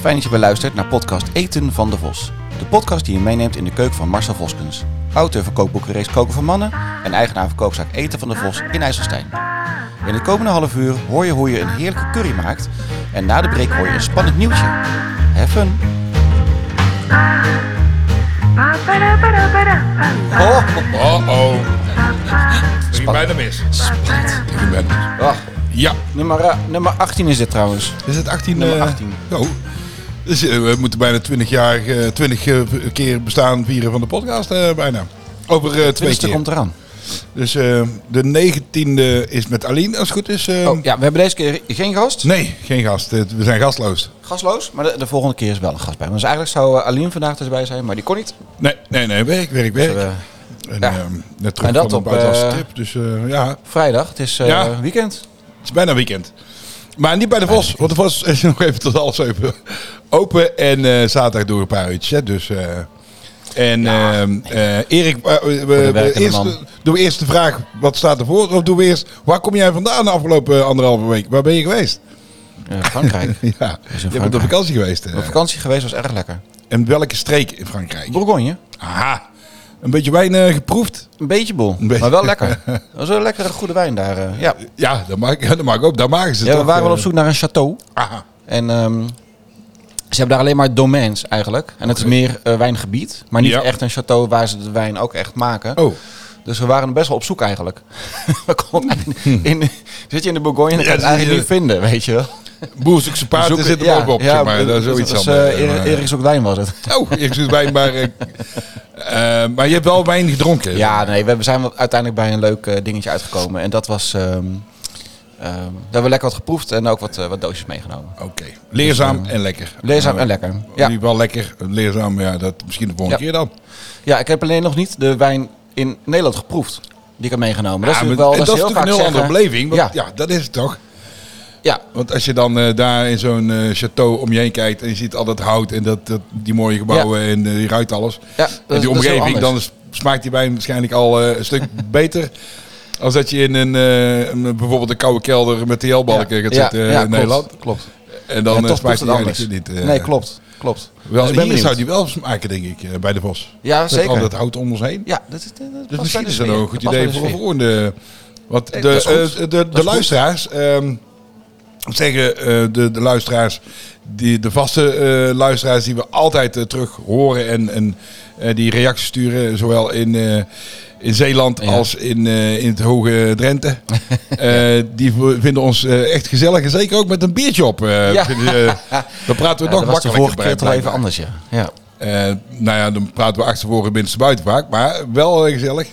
Fijn dat je weer luistert naar podcast Eten van de Vos. De podcast die je meeneemt in de keuken van Marcel Voskens. Auteur van kookboeken Race Koken voor Mannen en eigenaar van kookzaak Eten van de Vos in IJsselstein. In de komende half uur hoor je hoe je een heerlijke curry maakt en na de break hoor je een spannend nieuwtje. Have fun! Oh, Oh oh. Ging bijna mis. Ging bijna mis. wacht. Ja, Nummer, eh, nummer 18 is dit trouwens. is het 18? Nummer eh, 18. Oh. Dus eh, we moeten bijna 20 jaar, eh, 20 eh, keer bestaan vieren van de podcast eh, bijna. Over eh, twee Twintigste keer. komt eraan. Dus eh, de 19e is met Aline, als het goed is. eh, Oh, ja, we hebben deze keer geen gast. Nee, geen gast. Eh, We zijn gastloos. Gastloos, maar de, de volgende keer is wel een gast bij. Dus eigenlijk zou eh, Aline vandaag erbij zijn, maar die kon niet. Nee, nee, nee. Werk, werk, werk. Dus, eh, en, ja. ehm, net terug En dat van een op, buitenlandse eh, trip. Dus eh, ja, het vrijdag, het is eh, Ja. weekend. is bijna weekend. Maar niet bij de Vos. Want de Vos is nog even tot half zeven open. En eh, zaterdag door een paar uurtjes. Hè, dus... eh, en ehm, eh, Erik, we- eerst, man. doen we eerst de vraag, wat staat ervoor? Of doen we eerst, waar kom jij vandaan de afgelopen anderhalve week? Waar ben je geweest? Frankrijk. Ja, je bent op vakantie geweest. Op vakantie geweest was erg lekker. En welke streek in Frankrijk? Bourgogne, Aha, een beetje wijn eh, geproefd? een beetje bol, Een beetje. maar wel lekker. Dat was een lekkere goede wijn daar. eh, ja. Ja, dat mag, dat mag ook. Daar maken ze ja, toch. we waren wel op eh, zoek naar een château. Aha. En ehm, ze hebben daar alleen maar domains eigenlijk. En het is meer wijngebied. Maar niet Ja. echt een château waar ze de wijn ook echt maken. Oh, Dus we waren best wel op zoek eigenlijk. we konden in, zit je in de Bourgogne en Ja, kan het eigenlijk niet vinden, weet je wel. Boerzoekse paarden Zoeken- zitten er ook op, zeg maar. Dat is dus zoiets anders. eh, Erik- Erik zoekt wijn was het. Oh, ik zoek wijn, maar... eh, eh, maar je hebt wel wijn gedronken. Ja, nee, we zijn wel uiteindelijk bij een leuk eh, dingetje uitgekomen. En dat was... ehm ehm, daar hebben we lekker wat geproefd en ook wat, eh, wat doosjes meegenomen. Oké. Leerzaam en lekker. Leerzaam Eh, en lekker. In Ja. geval lekker. Leerzaam, ja, dat misschien de volgende Ja. keer dan. ja, ik heb alleen nog niet de wijn in Nederland geproefd. Die ik heb meegenomen. Dat is Ja, natuurlijk wel dat is heel natuurlijk een heel andere beleving. Want, Ja. ja. dat is het toch? Ja, Want als je dan eh, daar in zo'n eh, château om je heen kijkt en je ziet al dat hout en dat, dat, die mooie gebouwen en eh, je ruikt alles. ja, en die omgeving, dan is- smaakt die wijn waarschijnlijk al eh, een stuk beter. Als dat je in een, eh, een- bijvoorbeeld een koude kelder met TL-balken gaat Ja, zitten ja, in Nederland. Klopt. En dan Ja, smaakt die het eigenlijk anders. niet. nee, klopt. Klopt. Wel, Dus hier zou die wel smaken, denk ik, bij de Vos. Ja, Met zeker. al dat hout om ons heen. Ja, dat is, dat Dus misschien de is dat ook een goed idee voor de volgende. Want de, de, de, goed. luisteraars, ehm, zeggen eh, de, de luisteraars, die, de vaste eh, luisteraars die we altijd eh, terug horen en, en die reacties sturen, zowel in, in Zeeland Ja. als in, in het hoge Drenthe. Die vinden ons echt gezellig en zeker ook met een biertje op. Ja. vinden, dan praten we Ja, nog dat was de makkelijker vorige keer toch even anders, ja. ja. Nou ja, dan praten we achtervoren binnenste buiten vaak, maar wel gezellig.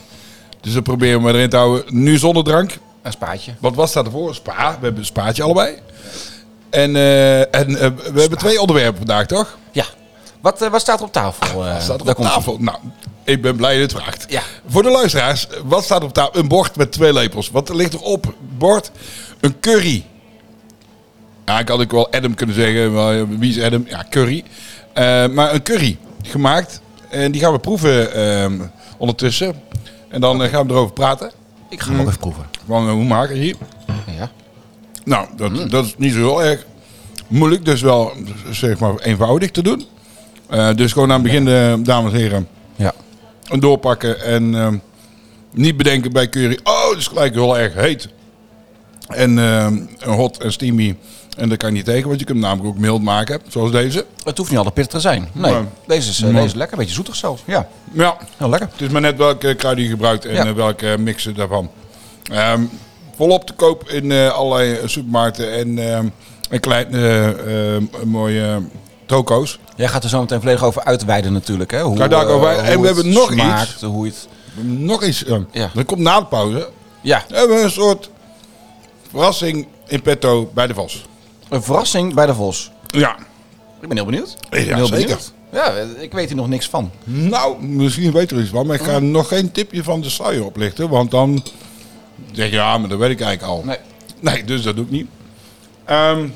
Dus dat proberen we erin te houden. Nu zonder drank. Een spaatje. Want wat staat ervoor? Spa. We hebben een spaatje allebei. En, eh, en eh, we hebben twee onderwerpen vandaag, toch? Ja. Wat, eh, wat staat er op tafel? eh? Wat staat er Daar op tafel? Nou, ik ben blij dat je het vraagt. Ja. Voor de luisteraars, wat staat er op tafel? Een bord met twee lepels. Wat ligt er op bord? Een curry. Ja, ik had ook wel Adam kunnen zeggen. maar, Wie is Adam? Ja, curry. Maar een curry gemaakt. En die gaan we proeven ehm, ondertussen. En dan gaan we erover praten. Ik ga hem ook even proeven. Eh, hoe maken je die? Ja. Nou, dat, dat is niet zo heel erg moeilijk. Dus wel, zeg maar, eenvoudig te doen. Eh, dus gewoon aan het begin, eh, dames en heren, Ja. een doorpakken. En ehm, niet bedenken bij curry, oh, het is gelijk heel erg heet. En ehm, hot en steamy. En dat kan je niet tegen, want je kunt hem namelijk ook mild maken, zoals deze. Het hoeft niet altijd pittig te zijn. Nee. Deze, is, eh, deze is lekker. Een beetje zoetig zelfs. Ja. Ja, Heel lekker. het is maar net welke kruiden je gebruikt en Ja. eh, welke mixen daarvan. Ehm, volop te koop in eh, allerlei supermarkten en, en kleine mooie toko's. Jij gaat er zo meteen volledig over uitweiden natuurlijk. Hè? Hoe, daar over. En hoe we hebben nog smaakt, iets. Hoe het... Nog iets. Ja. Dat komt na de pauze. Ja. We hebben een soort verrassing in petto bij de Vos. Een verrassing bij de Vos. Ja. Ik ben heel benieuwd. Ben Ja, heel zeker. benieuwd. Ja, ik weet hier nog niks van. Nou, misschien weet er iets van, maar ik ga nog geen tipje van de sluier oplichten, want dan zeg je ja, maar dat weet ik eigenlijk al. Nee. Nee, dus dat doe ik niet. Ehm,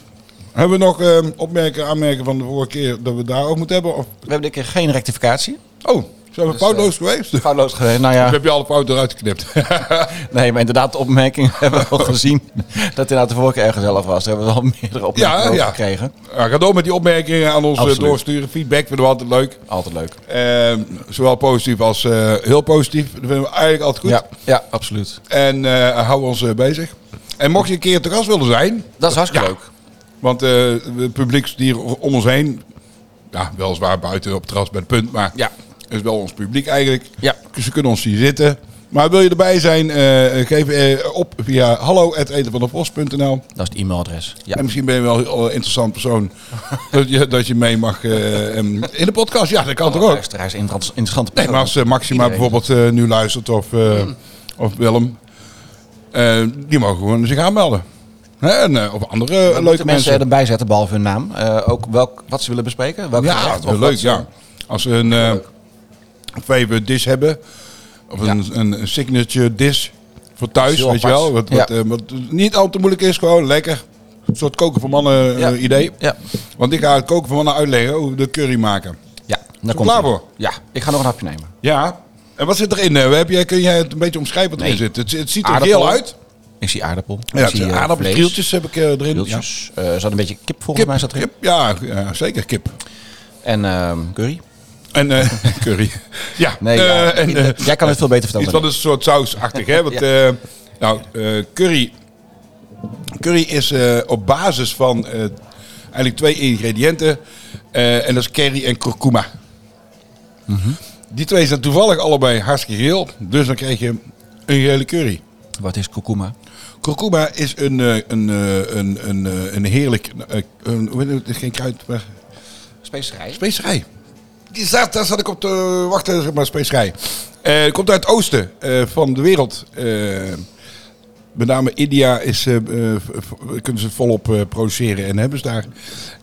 hebben we nog ehm, opmerken, aanmerken van de vorige keer dat we daarover moeten hebben? Of, We hebben dit keer geen rectificatie. oh, Zijn we Dus, foutloos geweest? Foutloos geweest. Nou ja, heb je alle fouten eruit geknipt? nee, maar inderdaad, de opmerking hebben we al gezien. Dat inderdaad de vorige keer erg gezellig was. Daar hebben we al meerdere opmerkingen Ja, over ja. gekregen. Ja, ga door met die opmerkingen aan ons eh, Absoluut. doorsturen. Feedback vinden we altijd leuk. Altijd leuk. Ehm, zowel positief als eh, heel positief. Dat vinden we eigenlijk altijd goed. Ja, ja, absoluut. En hou ons bezig. En mocht je een keer te gast willen zijn, Dat is hartstikke leuk. want het publiek hier om ons heen, ja, weliswaar buiten op het terras bij het punt, maar Ja. Is wel ons publiek eigenlijk. Ja. Ze kunnen ons zien zitten. Maar wil je erbij zijn, eh, geef eh, op via hallo.etenvandevos.nl. Dat is het e-mailadres. Ja. En misschien ben je wel een heel interessant persoon dat, je, dat je mee mag eh, in de podcast. Ja, dat kan toch ook? Inter- interessante Nee, maar als eh, Maxima Iedereen. bijvoorbeeld eh, nu luistert of, eh, of Willem, eh, die mogen gewoon zich aanmelden. Hè, En, eh, of andere leuke mensen mensen. erbij zetten, behalve hun naam? Eh, ook welk, wat ze willen bespreken? Welk Ja, leuk, ze- ja. Als ze favorite dish hebben, of Ja. een, een, signature dish voor thuis, is heel weet je wel. Wat, eh, wat niet al te moeilijk is, gewoon lekker. Een soort koken voor mannen eh, Ja. idee. Ja, Want ik ga het koken voor mannen uitleggen hoe de curry maken. ja daar komt klaar voor? Ja, ik ga nog een hapje nemen. Ja. En wat zit erin? eh? Heb jij, kun jij het een beetje omschrijven wat erin Nee. zit? Het, het ziet er geel uit. Ik zie aardappel. Ja, ik zie aardappelstrieltjes heb ik erin. Ja. Zat een beetje kip volgens mij zat erin. Kip, ja, ja, zeker kip. En ehm, curry. En eh, curry. Ja, Nee, eh, ja, en, eh, jij kan het veel beter vertellen. iets dan wat een soort sausachtig, hè? Want, nou, curry, curry is op basis van eigenlijk twee ingrediënten. en dat is curry en kurkuma. Mhm. Die twee zijn toevallig allebei hartstikke geel. Dus dan krijg je een gele curry. Wat is kurkuma? Kurkuma is een, een, een, een, een heerlijk... een, hoe heet het? Het is geen kruid, maar Specerij. specerij. Die zat, daar zat ik op te wachten, zeg maar, specerij. Eh, het komt uit het oosten eh, van de wereld. Eh, met name India is, eh, eh, kunnen ze volop eh, produceren en hebben ze daar.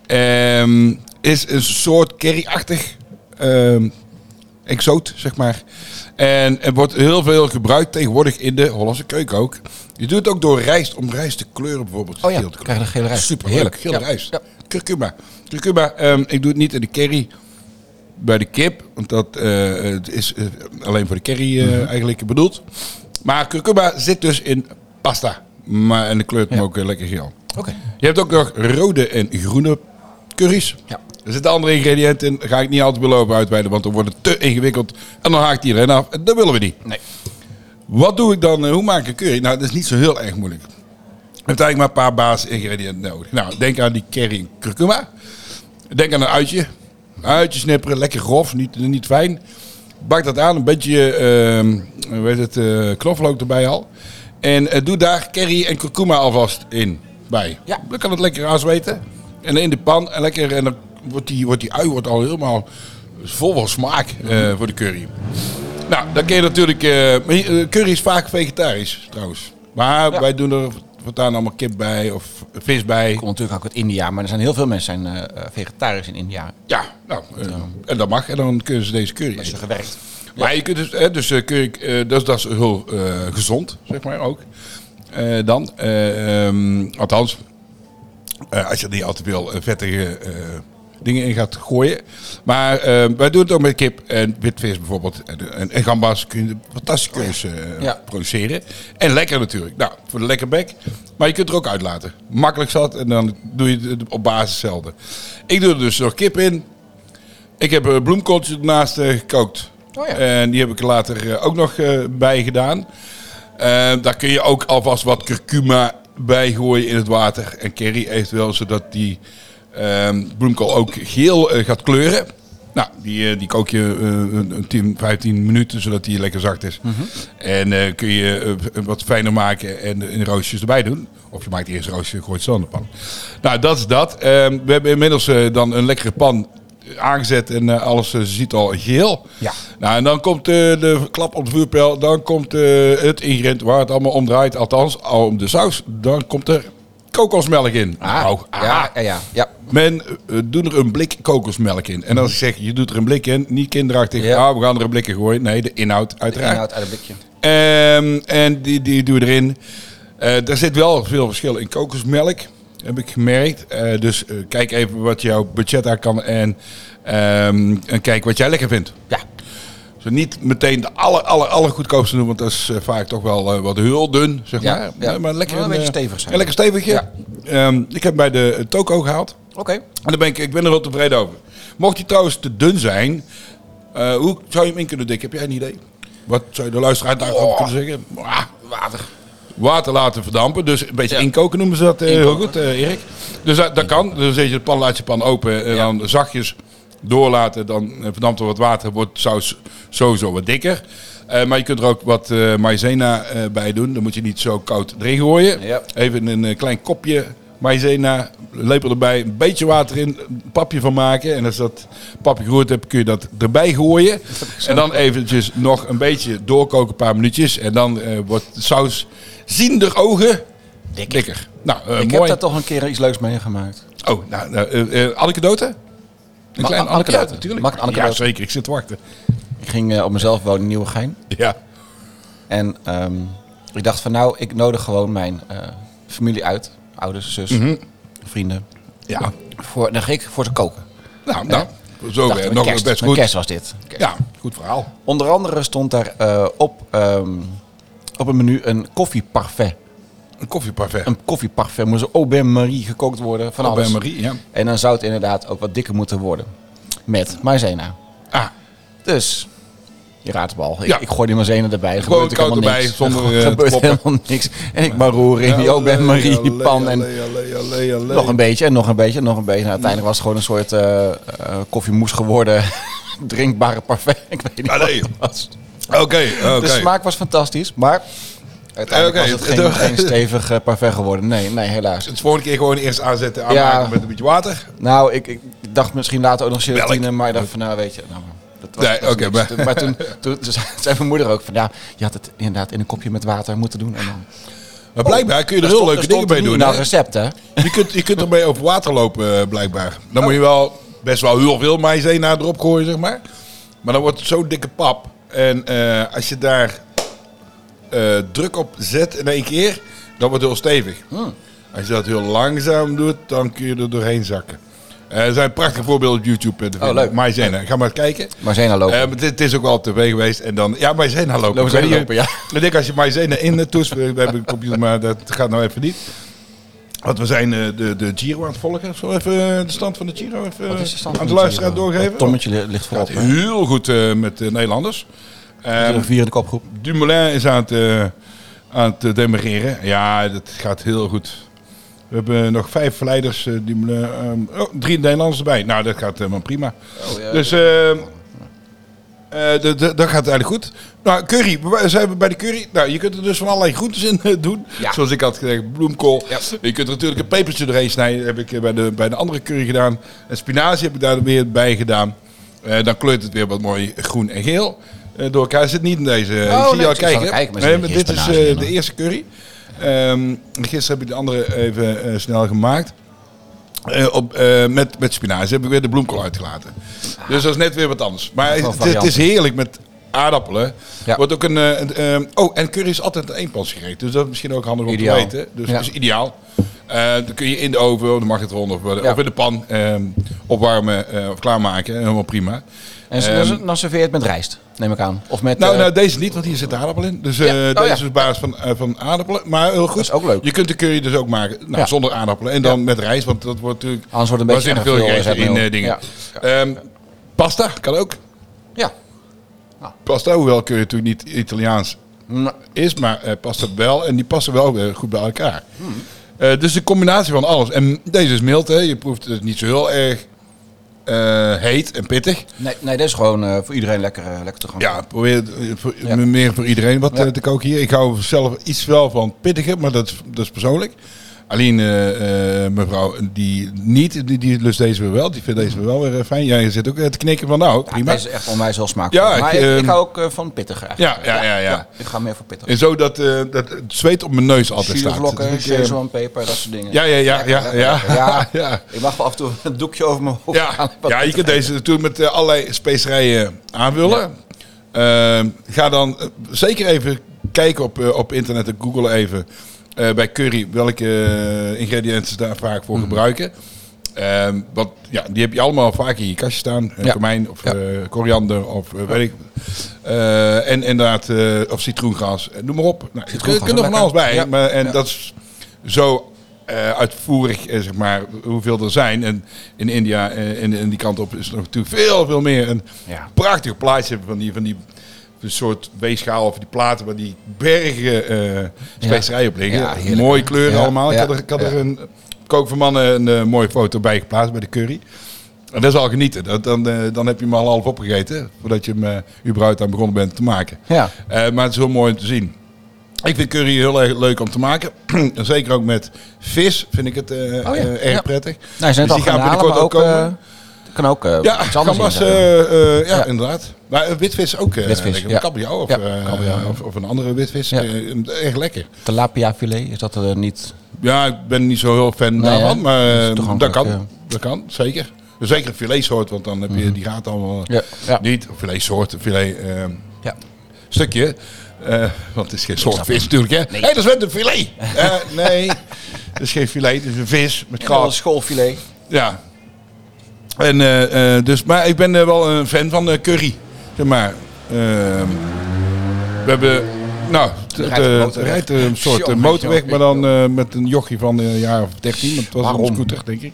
Ehm, is een soort curryachtig ehm exoot, zeg maar. En het wordt heel veel gebruikt tegenwoordig in de Hollandse keuken ook. Je doet het ook door rijst, om rijst te kleuren bijvoorbeeld. Oh ja, Geel te krijg je gele rijst. Super Heerlijk. gele Ja. rijst. Ja. Curcuma. Curcuma, ehm, ik doe het niet in de curry bij de kip, want dat eh, is eh, alleen voor de curry Mhm. eh, eigenlijk bedoeld. Maar curcuma zit dus in pasta. Maar, en de kleurt hem Ja. ook lekker geel. Oké. Je hebt ook nog rode en groene curry's. Ja. Er zitten andere ingrediënten in. Daar ga ik niet altijd beloven uitweiden, want dan wordt het te ingewikkeld. En dan haakt iedereen af. En dat willen we niet. Nee. Wat doe ik dan? Hoe maak ik curry? Nou, dat is niet zo heel erg moeilijk. Je hebt eigenlijk maar een paar basisingrediënten nodig. Nou, denk aan die curry en kurkuma. Denk aan een uitje. Uitje snipperen, lekker grof, niet, niet fijn. Bak dat aan, een beetje ehm hoe heet het, eh, knoflook erbij al. En eh, doe daar curry en kurkuma alvast in bij. Ja. Dan kan het lekker aanzweten. En in de pan en lekker. En dan wordt die, wordt die ui wordt al helemaal vol van smaak eh, voor de curry. Nou, dan kun je natuurlijk... curry is vaak vegetarisch trouwens. Maar Ja. wij doen er voortaan allemaal kip bij of vis bij. Ik kom natuurlijk ook uit India, maar er zijn heel veel mensen zijn eh, eh, vegetarisch in India. Ja, nou, eh, en dat mag. En dan kunnen ze deze curry Dat is er gewerkt. Maar je kunt dus, hè, dus curry, eh, dat, is, dat is heel gezond, zeg maar ook. Dan, eh, ehm, althans, als je niet al te veel eh, vettige dingen in gaat gooien. Maar eh, wij doen het ook met kip en witvis bijvoorbeeld. En, en, en gambas kun je fantastische curry's eh, Ja. produceren. En lekker natuurlijk. Nou, voor de lekker bek. Maar je kunt er ook uitlaten. Makkelijk zat en dan doe je het op basis hetzelfde. Ik doe er dus nog kip in. Ik heb een bloemkooltje ernaast eh, gekookt. Oh ja. En die heb ik later eh, ook nog eh, bij gedaan. Eh, daar kun je ook alvast wat curcuma bij gooien in het water. En curry eventueel, zodat die ehm, bloemkool ook geel eh, gaat kleuren. Nou, die, eh, die kook je een, een 10, 15 minuten, zodat die lekker zacht is. En eh, kun je wat fijner maken en in roostjes erbij doen. Of je maakt eerst een roostje en gooit in de pan. Nou, dat is dat. Ehm, we hebben inmiddels dan een lekkere pan aangezet en alles ziet al geel. Ja. Nou, en dan komt de klap op de vuurpijl. Dan komt het ingrediënt waar het allemaal om draait. Althans, al om de saus. Dan komt er kokosmelk in. Nou, Ah, ja, ja, ja, ja. Men eh, doet er een blik kokosmelk in. En als ik zeg, je doet er een blik in, niet kinderachtig. Ja. Ah, we gaan er een blik in gooien. Nee, de inhoud uiteraard. Inhoud uit een blikje. Ehm, en die, die doe je erin. Eh er zit wel veel verschil in kokosmelk, heb ik gemerkt. Eh, dus kijk even wat jouw budget daar kan en, ehm, en kijk wat jij lekker vindt. Ja. Niet meteen de aller, aller, aller goedkoopste doen, want dat is eh, vaak toch wel eh, wat heel dun, zeg maar. ja. Nee, maar lekker een beetje eh, stevig zijn. Ja, lekker stevigje. Ja. Ehm, ik heb bij de eh, toko gehaald. Oké. En daar ben ik, ik ben er wel tevreden over. Mocht die trouwens te dun zijn, eh, hoe zou je hem in kunnen dikken? Heb jij een idee? Wat zou je de luisteraar daarover Oh. kunnen zeggen? Ah, Water. water laten verdampen. Dus een beetje Ja. inkoken noemen ze dat eh, heel goed, eh, Erik. Dus dat, dat kan. Dan zet je de pan, laat je pan open en Ja. dan zachtjes doorlaten. Dan eh, verdampt er wat water, wordt saus sowieso wat dikker. Eh, maar je kunt er ook wat maïzena eh, bij doen. Dan moet je niet zo koud erin gooien. Ja. Even een klein kopje maïzena, lepel erbij, een beetje water in, een papje van maken. En als dat papje geroerd hebt, kun je dat erbij gooien. En dan eventjes nog een beetje doorkoken, een paar minuutjes. En dan wordt de saus ziender ogen Dikker. dikker. Nou, Ik mooi. heb daar toch een keer iets leuks meegemaakt. Oh, nou, nou anekdote? Een kleine anekdote? Ja, natuurlijk. Mag ik? Ja, zeker. Ik zit te wachten. Ik ging eh, op mezelf wonen in Nieuwegein. Ja. En ehm, ik dacht van nou, ik nodig gewoon mijn eh, familie uit. Ouders, zus, Mhm. vrienden. Ja. Voor, dan ging ik voor ze koken. Nou, nou. Zo Dacht, weer. Nog kerst, best goed. kerst was dit. Ja, goed verhaal. Onder andere stond daar eh, op, ehm, op een menu een koffieparfait. Een koffieparfait. Een koffieparfait moest au bain Marie gekookt worden van Bij alles. Marie, ja. En dan zou het inderdaad ook wat dikker moeten worden. Met maizena. Ah, Dus, je raadt het al. Ik, Ja. ik gooi die maizena erbij. Er gebeurt ook koud helemaal erbij, niks. zonder, Er eh, gebeurt helemaal niks. En ik maar roeren in die au bain Marie, die pan. En nog een beetje en nog een beetje en nog een beetje. Nou, uiteindelijk was het gewoon een soort eh, koffiemoes geworden. Drinkbare parfait. Ik weet niet Ah, wat nee. het was. Oké, oké. De smaak was fantastisch, maar uiteindelijk was het geen, geen stevig eh, parfait geworden. Nee, nee, helaas. Het volgende keer gewoon eerst aanzetten, aanmaken Ja. met een beetje water. Nou, ik, ik dacht misschien later ook nog gelatine, maar ik dacht van, nou weet je, nou, dat was, Nee, oké, maar- Toen- maar toen, toen zei mijn moeder ook van, ja, je had het inderdaad in een kopje met water moeten doen. En dan, Maar blijkbaar kun je er Er heel leuke dingen mee doen. Nou, hè? recept, hè? Je kunt, je kunt ermee over water lopen, eh, blijkbaar. Dan moet je wel best wel heel veel maïzena erop gooien, zeg maar. Maar dan wordt het zo dikke pap. En eh, als je daar eh, druk op zet in één keer, dan wordt het heel stevig. Hmm. Als je dat heel langzaam doet, dan kun je er doorheen zakken. Eh, er zijn prachtige voorbeelden op YouTube. eh, te vinden. leuk. Maïzena, ga maar eens kijken. Maizena lopen. Het is ook wel op tv geweest. En dan, ja, maïzena lopen. Lopen niet- lopen, ja. Ik denk als je maïzena in de toets, we hebben een computer, maar dat gaat nou even niet. Want we zijn de, de Giro aan het volgen. Zo even de stand van de Giro even Wat is de stand aan de luisteraar doorgeven. Tommetje li- ligt voorop. Gaat heel goed met de Nederlanders. Ehm, Een vier in de kopgroep. Dumoulin is aan het, eh, aan het demereren. Ja, dat gaat heel goed. We hebben nog vijf verleiders. eh, Dumoulin, ehm, oh, drie Nederlanders erbij. Nou, dat gaat helemaal prima. Oh, ja. Dus ehm, eh, de- de- dat gaat eigenlijk goed. Nou, curry. We zijn we bij de curry. Nou, je kunt er dus van allerlei groentes in eh, doen. Ja. Zoals ik had gezegd, bloemkool. Ja. Je kunt er natuurlijk een pepertje doorheen snijden. Dat heb ik eh, bij de, bij de andere curry gedaan. En spinazie heb ik daar weer bij gedaan. Eh, dan kleurt het weer wat mooi groen en geel. Eh, door elkaar zit niet in deze. Oh, ik zie nee, je al kijken. Nee, maar dit is eh, de hoor. eerste curry. Ehm, gisteren heb ik de andere even eh, snel gemaakt. Eh, op, eh, met, met spinazie heb ik weer de bloemkool uitgelaten. Dus dat is net weer wat anders. Maar het, het is heerlijk met aardappelen. Ja. Wordt ook een, eh, een, eh, oh, en curry is altijd een eenpansgerecht. Dus dat is misschien ook handig om Ideaal. te weten. Dus Ja. dat is ideaal. Eh, dan kun je in de oven, of de magnetron of, Ja. of in de pan eh, opwarmen eh, of klaarmaken. Helemaal prima. En ze- Ehm, dan, serveer je het met rijst, neem ik aan. Of met... nou, eh, nou, deze niet, want hier zit aardappel in. Dus eh, Ja. Oh, deze ja. is op basis van, eh, van aardappelen. Maar heel goed. Dat is ook leuk. Je kunt de curry dus ook maken nou, zonder aardappelen. En dan met rijst, want dat wordt natuurlijk Anders wordt een beetje veel gegeten in dingen. Ehm, pasta kan ook. ja. Pasta, hoewel curry natuurlijk niet Italiaans Nou, is, maar eh, past wel. En die passen wel goed bij elkaar. Hmm. Dus de combinatie van alles. En deze is mild, hè. Je proeft het niet zo heel erg eh, heet en pittig. Nee, nee, dit is gewoon eh, voor iedereen lekker, eh, lekker te gaan. Ja, probeer het, voor, Ja. meer voor iedereen wat Ja. te koken hier. Ik hou zelf iets wel van pittiger, maar dat dat is persoonlijk. Alleen eh, eh, mevrouw die niet, die, die lust deze weer wel. Die vindt deze weer wel weer eh, fijn. Ja, je zit ook te knikken van nou, Ja, prima. Deze is echt onwijs heel smakelijk. Ja, maar ik, ik, ik, hou ook van pittiger eigenlijk. Ja, ja, ja, ja. Ik ga meer voor pittig. En zo dat, dat het zweet op mijn neus altijd staat. Zuurvlokken, peper, dat soort dingen. Ja, ja, ja, ja, ja. ja. ja. Ik mag wel af en toe een doekje over mijn hoofd Ja, ja, je kunt deze natuurlijk met allerlei specerijen aanvullen. Ehm, ga dan zeker even kijken op, op internet en google even eh, bij curry welke eh, ingrediënten ze daar vaak Mhm. voor gebruiken. Ehm, wat, ja, die heb je allemaal vaak in je kastje staan. Uh, Ja. Komijn of Ja. eh, koriander of eh, weet ik. Eh, en inderdaad, eh, of citroengras. Eh, Noem maar op. Nou, er kunt er van alles bij. Ja. Maar, en dat is zo eh, uitvoerig, eh, zeg maar, hoeveel er zijn. En in India en in, in die kant op is er nog natuurlijk veel, veel meer. En Ja. prachtige plaatjes hebben van die, van die een soort weegschaal of die platen waar die bergen eh specerijen op liggen. Ja. Mooie kleuren allemaal. Ik had er, ik had er een kook van mannen een eh, mooie foto bij geplaatst bij de curry. En dat is al genieten. Dat, dan, eh, dan heb je hem al half opgegeten voordat je hem eh, überhaupt aan begonnen bent te maken. Ja. Maar het is heel mooi om te zien. Ik vind curry heel erg leuk om te maken. En Zeker ook met vis vind ik het Oh ja, erg ja. prettig. Nou, Dus die gaan binnenkort ook... ook komen. Kan ook eh Ja, iets anders gambas, eh, eh, ja, Ja. inderdaad. Maar witvis ook. eh, Witvis, ja. Kabeljauw of, eh, kabeljauw. of, of een andere witvis. Ja. Eh, echt lekker. Tilapia filet, is dat er niet... Ja, ik ben niet zo heel fan Nee, daarvan, maar Dat kan. ja. Dat kan, zeker. Zeker een filetsoort, want dan heb je die gaat allemaal Ja. Ja. niet. Of filetsoort, een filet eh, ja. stukje. Eh, want het is geen soort vis natuurlijk, hè? Nee. Hé, dat is wel een filet. Nee, dat is geen filet, het is een vis met gras. schoolfilet. Ja. En, eh, eh, dus, maar ik ben eh, wel een fan van curry. Zeg maar. Ehm, we hebben. Nou, het rijdt een soort motorweg, maar dan met een jochie van een jaar of 13. Want het was Waarom? een scooter, denk ik.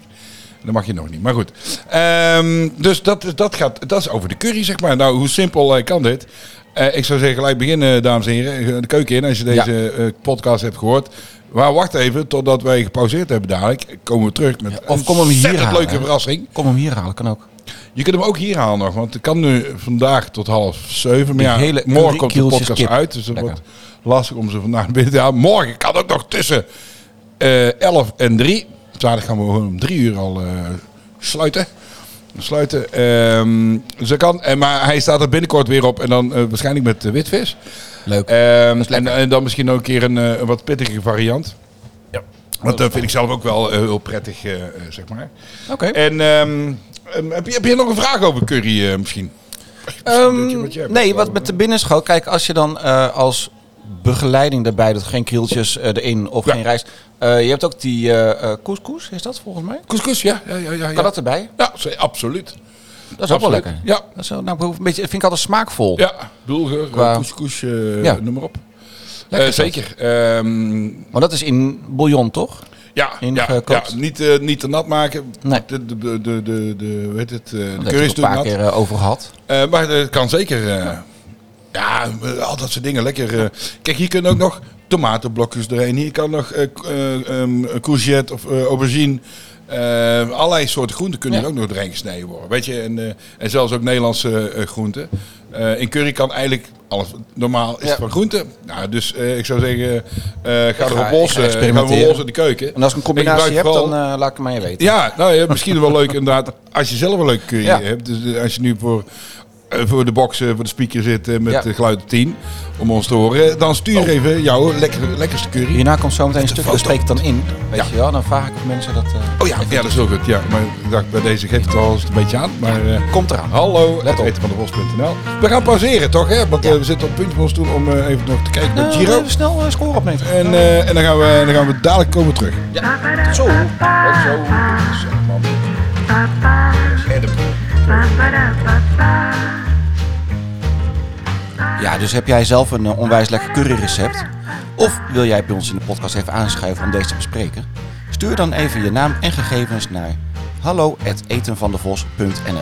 Dat mag je nog niet, maar goed. Ehm, dus dat, dat, gaat, dat is over de curry, zeg maar. Nou, hoe simpel kan dit? Ik zou zeggen, gelijk beginnen, dames en heren. De keuken in, als je deze podcast hebt gehoord. Maar wacht even, totdat wij gepauzeerd hebben dadelijk. Komen we terug met of een kom hem hier halen, leuke verrassing. Kom hem hier halen, kan ook. Je kunt hem ook hier halen nog, want het kan nu vandaag tot half zeven. Maar ja, hele morgen komt de podcast kip. uit, dus het Lekker. wordt lastig om ze vandaag binnen te halen. Morgen kan ook nog tussen eh 11 en 3. Zaterdag gaan we gewoon om 3 uur al eh, sluiten. Sluiten. Ehm dus dat kan. En, maar hij staat er binnenkort weer op en dan eh, waarschijnlijk met eh, witvis. Leuk. Ehm, en, en dan misschien ook een keer een, eh, een wat pittige variant. Ja. Want dat vind ik zelf ook wel eh, heel prettig, eh, eh, zeg maar. Oké. En ehm, heb, je, heb je nog een vraag over curry eh, misschien? Ehm, nee, wat met de binnenschoot. Kijk, als je dan eh, als begeleiding daarbij doet, geen krieltjes eh, erin of Ja. geen rijst. Eh, je hebt ook die eh couscous, is dat volgens mij? Couscous, ja. ja, ja, ja, ja. Kan dat erbij? Ja, absoluut. Dat is ook wel lekker. Ja, Dat, is, nou, een beetje, vind ik altijd smaakvol. ja. Bulgur, Qua- couscous, Ja. noem maar op. Lekker dat. zeker. Ehm, Maar dat is in bouillon, toch? ja, ja, ja, niet, eh, niet te nat maken. Nee. De, de, de, de, de, heet het, de een paar nat. keer over gehad. Eh, maar het kan zeker. Ja, al dat soort dingen lekker. eh. Kijk, hier kunnen ook nog tomatenblokjes doorheen. Hier kan nog eh, eh, ehm, courgette of aubergine. allerlei soorten groenten kunnen Ja. er ook nog doorheen gesneden worden. Weet je, en, en zelfs ook Nederlandse groenten. In curry kan eigenlijk alles. Normaal is Ja. het van groenten. Nou, dus ik zou zeggen, ga erop ik los. eh, Ga los in de keuken. En als ik een combinatie heb, vooral- dan laat ik het mij weten. ja, nou ja, misschien wel leuk inderdaad. Als je zelf een leuke curry Ja. hebt. Dus als je nu voor, voor de box, eh, voor de speaker zit eh, met Ja. de geluid op 10. Om ons te horen. Dan stuur even jouw lekker, lekkerste curry. Hierna komt zo meteen een dat spreek ik dan in. Weet Ja. je wel, dan vraag ik mensen dat... eh, Oh ja, ja, dat is heel goed. Ja, maar ik dacht bij deze geeft het al eens een beetje aan. Maar eh, Komt eraan. hallo, Let op. etenvandevos.nl. We gaan pauzeren toch? Hè? Want eh, we zitten op het puntje van ons stoel om eh, even nog te kijken naar Nou, Giro. even snel eh, score opnemen. En, eh, en dan, gaan we, dan gaan we dadelijk komen terug. Zo. Ja, dus heb jij zelf een eh, onwijs lekker curryrecept? Of wil jij bij ons in de podcast even aanschuiven om deze te bespreken? Stuur dan even je naam en gegevens naar hallo.etenvandevos.nl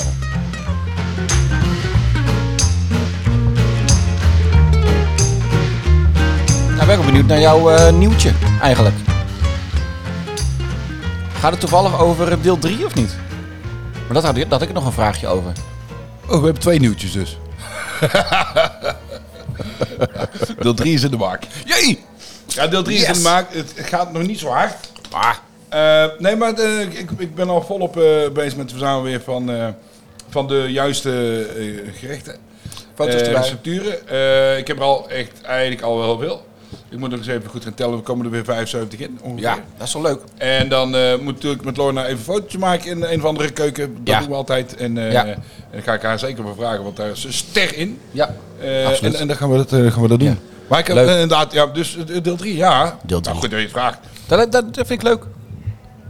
Nou, ben wel benieuwd naar jouw eh, nieuwtje eigenlijk. Gaat het toevallig over eh, deel 3 of niet? Maar dat had, ik, dat had ik nog een vraagje over. Oh, we hebben twee nieuwtjes dus. deel 3 is in de maak. Jee! Ja, deel 3 is in de maak. Het gaat nog niet zo hard. Ah, Eh, nee, maar eh, ik, ik ben al volop eh, bezig met het verzamelen weer van, eh, van de juiste eh, gerechten. Foto's. Eh, ik heb er al echt eigenlijk al wel veel. Ik moet nog eens even goed gaan tellen. We komen er weer 75 in ongeveer. ja, dat is wel leuk. En dan eh, moet natuurlijk met Lorna even een fotootje maken in een of andere keuken. Dat Ja. doen we altijd. En, eh, Ja. en dan ga ik haar zeker wel vragen, want daar is een ster in. Ja, Eh, Absoluut. en, en dan gaan we dat, eh, gaan we dat doen. Ja. Maar ik heb Leuk. eh, inderdaad, ja, dus eh, deel 3, ja. Deel drie. Nou, goed dat je het vraagt. dat, dat, dat vind ik leuk.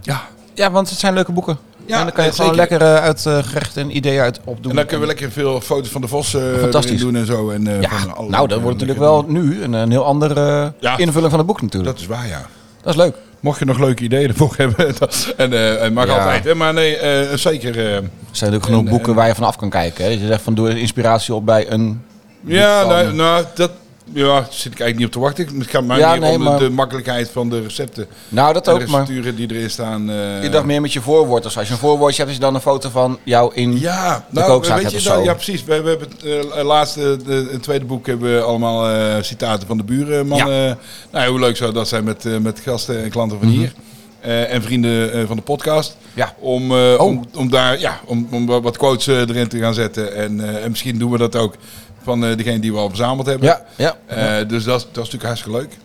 Ja. Ja, want het zijn leuke boeken. En dan kan je gewoon zeker. lekker eh, uit eh, gerechten en ideeën uit opdoen. En dan kunnen we lekker veel foto's van de Vos eh, Fantastisch. doen en zo. En, eh, Ja, van alle- nou, dat wordt natuurlijk wel nu een, een heel andere Ja. invulling van het boek natuurlijk. Dat is waar, ja. Dat is leuk. Mocht je nog leuke ideeën ervoor hebben, dat- en eh, het mag Ja. altijd. Hè? Maar nee, eh, zeker. eh, Er zijn natuurlijk genoeg En, boeken en- waar je van af kan kijken. Hè? Dat je zegt van doe inspiratie op bij een... ja, nou, nou, dat ja, zit ik eigenlijk niet op te wachten. Het gaat mij Ja, nee, om de, maar- de makkelijkheid van de recepten. Nou, dat ook, de maar die erin staan. eh, ik dacht meer met je voorwoord. of zo. Als je een voorwoordje hebt, is dan een foto van jou in... Ja, de nou, kookzaak weet je, nou, ja, precies. We, we hebben het eh, laatste, de, het tweede boek hebben we allemaal eh, citaten van de burenman. Ja. nou, hoe leuk zou dat zijn met, met gasten en klanten van hier. eh, en vrienden van de podcast. Mhm. Ja. Om, eh, Oh. om, om daar ja, om, om wat quotes erin te gaan zetten. En, en misschien doen we dat ook van eh, degene die we al verzameld hebben. Ja, ja. Eh, dus dat, is- dat is natuurlijk hartstikke leuk.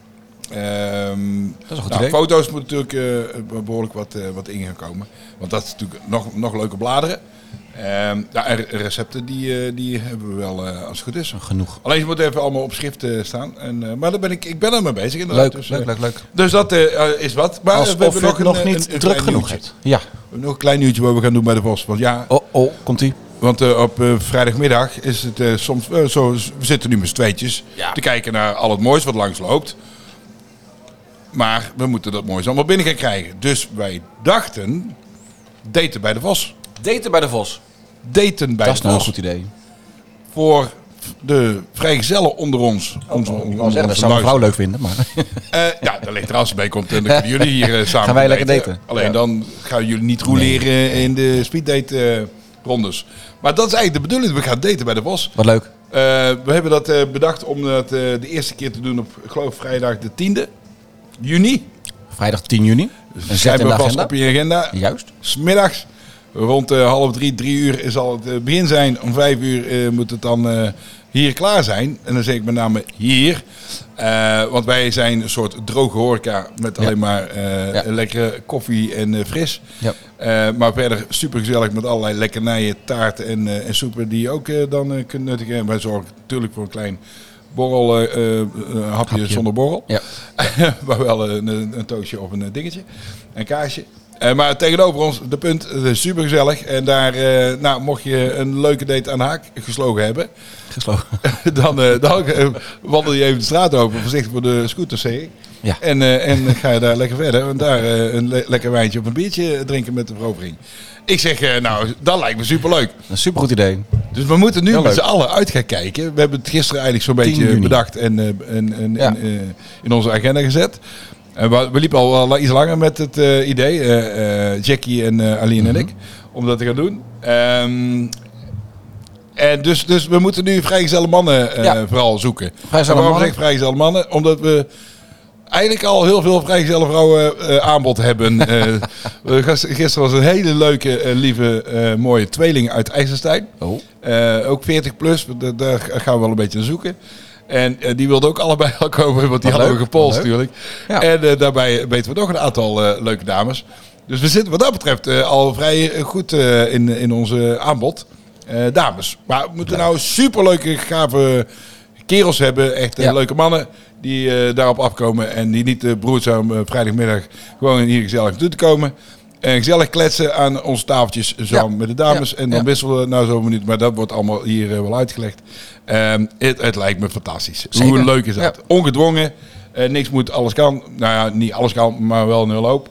Ehm, Dat is een goed nou, idee. Foto's moeten natuurlijk eh, behoorlijk wat, eh, wat in gaan komen. Want dat is natuurlijk nog, nog leuker bladeren. Ehm, ja, en recepten die, die hebben we wel als het goed is. Genoeg. Alleen ze moeten even allemaal op schrift staan. En, maar daar ben ik, ik ben er mee bezig inderdaad. Leuk, dus, leuk, leuk, leuk. Dus dat is wat. Maar Alsof we hebben nog een, niet een- een druk genoeg hebt. Ja. We hebben nog een klein nieuwtje wat we gaan doen bij de Vos. Want ja, Oh, oh, komt-ie. Want eh, op eh, vrijdagmiddag is het eh, soms zo. We zitten nu met z'n tweetjes Ja. te kijken naar al het moois wat langs loopt. Maar we moeten dat moois allemaal binnen gaan krijgen. Dus wij dachten. Daten bij de Vos. Daten bij de Vos. Daten bij Dat is de nou een Vos. goed idee. Voor de vrijgezellen onder ons. Onze, Ik onder wou zeggen, dat onze zou mijn vrouw leuk vinden, maar... Eh, ja, dat ligt er als ze mee komt. En dan kunnen jullie hier samen Gaan wij lekker daten. daten. Alleen Ja. dan gaan jullie niet roleren in de speeddate eh, rondes. Maar dat is eigenlijk de bedoeling. We gaan daten bij de Bos. Wat leuk. Eh, we hebben dat eh, bedacht om dat eh, de eerste keer te doen op, ik geloof, vrijdag de 10e juni. Vrijdag 10 juni. Een zet maar vast op je agenda. Juist. Smiddags, rond half drie, drie uur zal het begin zijn. Om vijf uur moet het dan hier klaar zijn. En dan zeg ik met name hier. Eh, want wij zijn een soort droge horeca met Ja. alleen maar eh, Ja. lekkere koffie en eh, fris. Ja. Maar verder super gezellig met allerlei lekkernijen, taarten en, en soepen die je ook dan kunt nuttigen. En wij zorgen natuurlijk voor een klein borrel, hapje, Hapje. zonder borrel. Ja. maar wel een, een, toastje of een dingetje. Een kaasje. Eh, maar tegenover ons, de punt, super gezellig. En daar, eh, nou, mocht je een leuke date aan de haak geslogen hebben, Gesloten. dan, eh, dan eh, wandel je even de straat over, voorzichtig voor de scooter, zeg ik. Ja. En, eh, en ga je daar lekker verder. En daar eh, een le- lekker wijntje of een biertje drinken met de verovering. Ik zeg, eh, nou, dat lijkt me superleuk. Een supergoed idee. Dus we moeten nu Heel met z'n allen uit gaan kijken. We hebben het gisteren eigenlijk zo'n 10 beetje juni. bedacht en, eh, en, en, Ja. en, eh, in onze agenda gezet. We, liepen al iets langer met het eh, idee, eh, eh, Jackie en Aline Mhm. en ik, om dat te gaan doen. Ehm, en dus, dus we moeten nu vrijgezelle mannen Ja. vooral zoeken. Vrijgezelle waarom mannen? zeg ik vrijgezelle mannen? Omdat we eigenlijk al heel veel vrijgezelle vrouwen aanbod hebben. Gis- gisteren was een hele leuke, lieve, mooie tweeling uit IJsselstein. Oh. Ook 40 plus, da- daar gaan we wel een beetje naar zoeken. En eh, die wilden ook allebei al komen, want die Wat hadden leuk, we gepolst natuurlijk. Ja. En eh, daarbij weten we nog een aantal eh, leuke dames. Dus we zitten wat dat betreft al vrij goed in, in onze aanbod. Dames. Maar we moeten nou superleuke, gave kerels hebben. Echt Ja. leuke mannen die daarop afkomen. En die niet broedzaam vrijdagmiddag gewoon hier gezellig naartoe te komen. En gezellig kletsen aan onze tafeltjes samen Ja. met de dames. En dan wisselen we na zo'n minuut. Maar dat wordt allemaal hier eh, wel uitgelegd. Ehm, het, het lijkt me fantastisch. Zeker. Hoe leuk is dat? Ongedwongen. eh, niks moet, alles kan. Nou ja, niet alles kan, maar wel een hele hoop.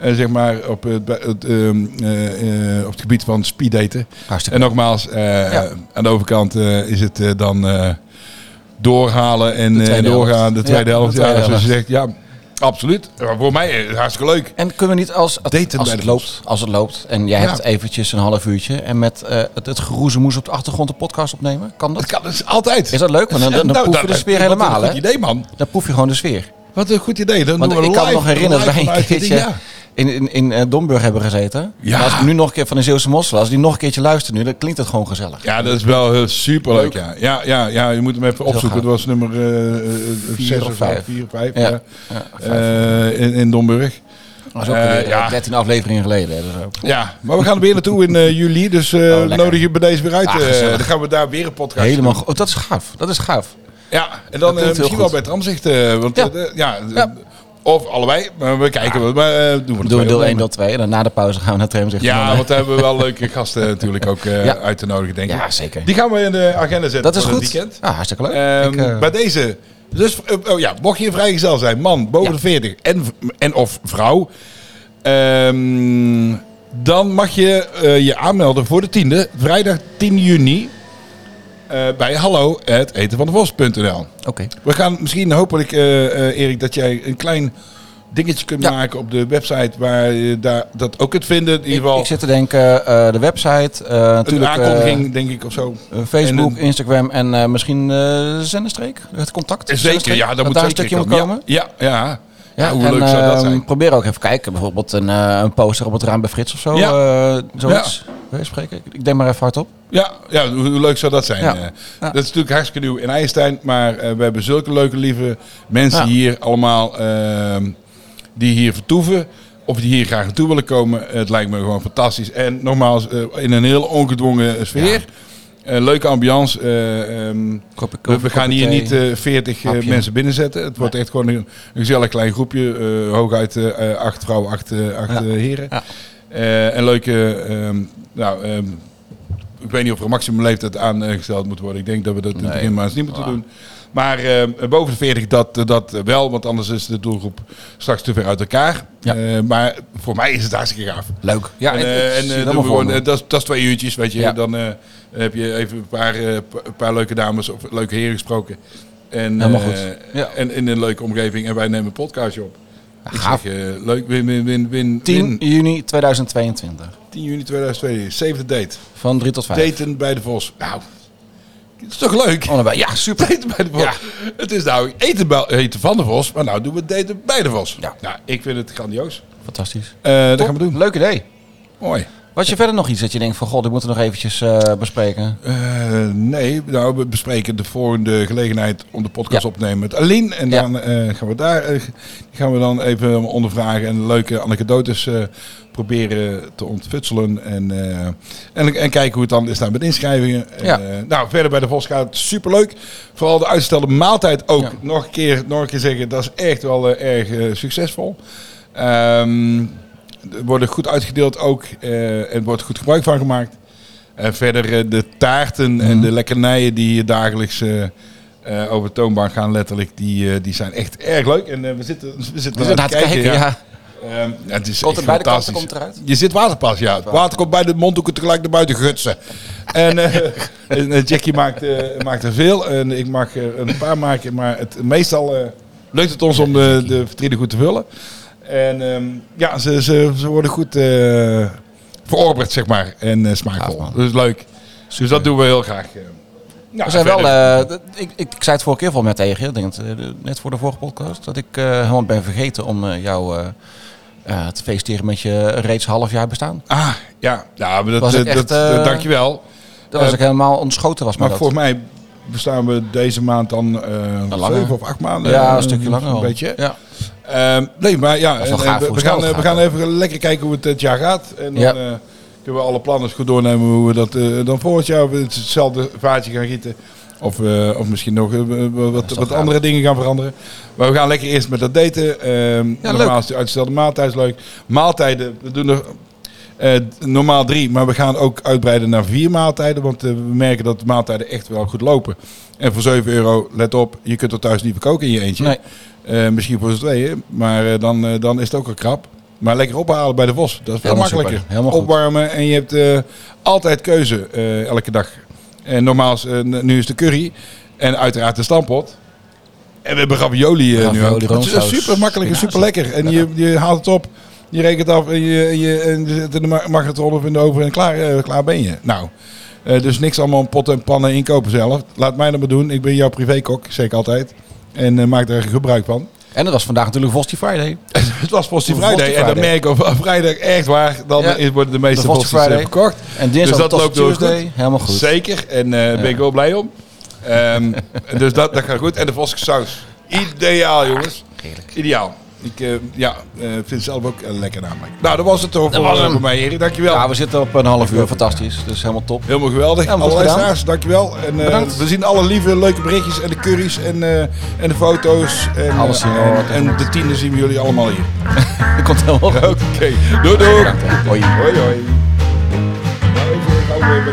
Eh, zeg maar op het, ehm, eh, eh, op het gebied van speeddaten. En nogmaals, Ja. aan de overkant is het dan doorhalen en De doorgaan. De tweede helft. ja, zoals je zegt, ja, absoluut. Voor mij is het hartstikke leuk. En kunnen we niet als het, als het de loopt, als het loopt en jij Ja. hebt eventjes een half uurtje en met eh, het, het geroezemoes op de achtergrond een podcast opnemen? Kan dat? Dat kan dus altijd. Is dat leuk? Want dan, dan, dan Nou, proef je de sfeer wat helemaal, Een hè? goed idee, man. Dan proef je gewoon de sfeer. Wat een goed idee. Dan Want doen we ik kan me nog herinneren dat wij een keertje ja. In, in, in eh, Domburg hebben gezeten. Ja. Maar als ik nu nog een keer van de Zeeuwse Mossel, als die nog een keertje luistert nu, dan klinkt het gewoon gezellig. Ja, dat is wel heel superleuk. Leuk. Ja. Ja, ja, ja, je moet hem even opzoeken. Het was nummer Vier 6 of of vijf. 4 of 5 Ja. Eh, in, in Domburg. dat is ook Eh, eh, ja. 13 afleveringen geleden. hè, Dus ook. Ja, maar we gaan er weer naartoe in eh, juli. Dus eh, lekker. nodig je bij deze weer uit. Ah, eh, dan gaan we daar weer een podcast Helemaal doen. Oh, dat is gaaf. Dat is gaaf. Ja, en dan eh, misschien wel bij Tramzicht. eh want eh, Ja. Of allebei. Maar we kijken. wel. Maar eh, doen we Doen we deel 1, opnemen. deel 2. En dan na de pauze gaan we naar Trem zeggen. Ja, want daar hebben we wel leuke gasten natuurlijk ook eh, Ja. uit te nodigen, denk ik. ja, zeker. Die gaan we in de agenda zetten Dat is voor goed. het weekend. Ja, hartstikke leuk. Ehm, Ik, eh, Bij deze. Dus, oh ja, mocht je een vrijgezel zijn, man boven de 40 en, en of vrouw, ehm, dan mag je je aanmelden voor de tiende, vrijdag 10 juni, eh, bij hallo etenvandevos.nl. Oké. We gaan misschien hopelijk, eh, eh, Erik, dat jij een klein dingetje kunt Ja. maken op de website waar je daar, dat ook kunt vinden. In Ik, ieder geval ik zit te denken, de website, een natuurlijk aankondiging, denk ik, of zo. Facebook, En een- Instagram en misschien zenderstreek, het contact. Zeker, Zenderstreek, ja, dat dat moet daar een stukje moet komen. Ja, ja. ja. Ja, hoe en, leuk zou dat ehm, zijn? Probeer ook even kijken, bijvoorbeeld een, een poster op het raam bij Frits of zo. Ja. zoiets. Wil spreken? Ik- denk maar even hardop. Ja, ja hoe, hoe leuk zou dat zijn? Ja. eh? Ja. Dat is natuurlijk hartstikke nieuw in IJsstein, maar eh, we hebben zulke leuke, lieve mensen Ja. hier allemaal ehm, die hier vertoeven. Of die hier graag naartoe willen komen. Het lijkt me gewoon fantastisch. En nogmaals, eh, in een heel ongedwongen sfeer. Leuke ambiance. Kopje we, gaan hier niet thee. 40 Hapje. mensen binnenzetten. Het wordt echt gewoon een, een gezellig klein groepje. hooguit acht vrouwen, acht, acht Ja. heren. Eh, en leuke... ehm, nou, ehm, ik weet niet of er een maximumleeftijd aangesteld moet worden. Ik denk dat we dat in het begin maar eens niet moeten doen. Maar eh, boven de 40 dat, dat wel, want anders is de doelgroep straks te ver uit elkaar. Ja. Eh, maar voor mij is het hartstikke gaaf. Leuk. Ja, en eh, en doen we gewoon, dat, is- dat is twee uurtjes, weet je. Ja. Dan heb je even een paar, pa- een paar leuke dames of leuke heren gesproken. En, Helemaal goed. Ja. en in een leuke omgeving. En wij nemen een podcastje op. Ik gaaf. zeg, leuk, win, win, win, win. 10 win. juni 2022. 10 juni 2002, zevende date. Van 3 tot 5. Daten bij de Vos. Nou, het is toch leuk? Oh, daarbij. Ja, super. Daten bij de Vos. Ja. Het is nou eten, bij- eten van de Vos, maar nou doen we daten bij de Vos. Ja. Nou, ik vind het grandioos. Fantastisch. Eh, dat gaan we doen. Leuk idee. Mooi. Was je verder nog iets dat je denkt van, god, ik moet er nog eventjes eh, bespreken? Eh, nee, nou, we bespreken de volgende gelegenheid om de podcast Ja. op te nemen met Aline. En Ja. dan eh, gaan we daar gaan we dan even ondervragen en leuke anekdotes proberen te ontfutselen. En, en, en kijken hoe het dan is daar met inschrijvingen. Ja. nou, verder bij de Vos gaat het superleuk. Vooral de uitgestelde maaltijd ook. Nog, een keer, nog een keer zeggen, dat is echt wel erg succesvol. Ehm, worden goed uitgedeeld ook. eh, en wordt goed gebruik van gemaakt. En verder eh, de taarten en Mhm. de lekkernijen die hier dagelijks eh, eh, over de toonbank gaan letterlijk, die, eh, die zijn echt erg leuk. En eh, we zitten, we zitten We zitten aan het kijken, ja. Ehm, ja, het is Komt echt er bij de kanten fantastisch. komt eruit? Je zit waterpas, ja. Het water komt bij de mondhoeken tegelijk naar buiten gutsen. En, eh, en eh, Jackie maakt, eh, maakt er veel. En ik mag er een paar maken. Maar het, meestal eh, lukt het ons om de, de vitrine goed te vullen. En ehm, ja, ze, ze, ze worden goed eh verorberd, zeg maar. En eh, smaakvol. Gaaf, man. dus leuk. Dus dat doen we heel graag. Nou, We zijn wel, dat- ik, ik, ik zei het vorige keer vol met tegen ik denk het, net voor de vorige podcast, dat ik helemaal ben vergeten om jou te feliciteren met je reeds half jaar bestaan. Ah, ja. ja maar dat, Was echt, dat, dat- dankjewel. Dat was ik helemaal ontschoten was. Maar dat. volgens mij bestaan we deze maand dan zeven of acht maanden. ja, een stukje langer Een al. beetje. Ja. Ehm, nee, maar ja, en, eh, we, we gaan, eh, we gaat gaan even lekker kijken hoe het dit jaar gaat. En dan Ja. eh, kunnen we alle plannen goed doornemen hoe we dat dan volgend jaar weer hetzelfde vaatje gaan gieten. Of, of misschien nog wat, wat andere dingen gaan veranderen. Maar we gaan lekker eerst met dat daten. Ehm Ja, normaal is de uitgestelde maaltijd is leuk. Maaltijden, we doen er normaal drie, maar we gaan ook uitbreiden naar vier maaltijden. Want we merken dat de maaltijden echt wel goed lopen. En voor 7 euro, let op, je kunt er thuis niet verkoken in je eentje. Nee. Eh, misschien voor z'n tweeën, maar eh, dan, eh, dan is het ook al krap. Maar lekker ophalen bij de Vos, dat is veel makkelijker. Opwarmen en je hebt altijd keuze elke dag. En normaal, is, nu is de curry en uiteraard de stampot. En we hebben ravioli, nu ook. Het is super makkelijk en super lekker. En je, je haalt het op, je rekent af en je, je, en je zet in de magnetron in de oven en klaar, klaar ben je. Nou, dus niks allemaal potten en pannen inkopen zelf. Laat mij dat maar doen. Ik ben jouw privékok, zeg ik altijd. En eh, maak daar gebruik van. En dat was vandaag natuurlijk Vosti Friday. Het was Frosty Friday. En dan merk ik op vrijdag echt waar. Dan Ja. worden de meeste eh, Friday. verkocht. En dinsdag Dus dat loopt Tuesday. goed. Helemaal goed. Zeker. En daar ben ik wel blij om. Ehm, dus dat, dat gaat goed. En de voske saus. Ideaal, jongens. Heerlijk. Ideaal. Ik eh, ja, eh, vind het zelf ook lekker namelijk. Nou, dat was het toch voor, was eh, hem. voor mij, Erik. Dankjewel. Ja, we zitten op een half uur. Fantastisch. Dus helemaal top. Helemaal geweldig. Ja, alle gedaan. luisteraars, dankjewel. En eh, Bedankt. we zien alle lieve, leuke berichtjes en de curry's en, eh, en de foto's. En, Alles zien we wel. en, en de tienden zien we jullie allemaal hier. Dat komt helemaal goed. Oké, doei doei. Bedankt. Hoi. Hoi hoi. Nou, even gauw weer bij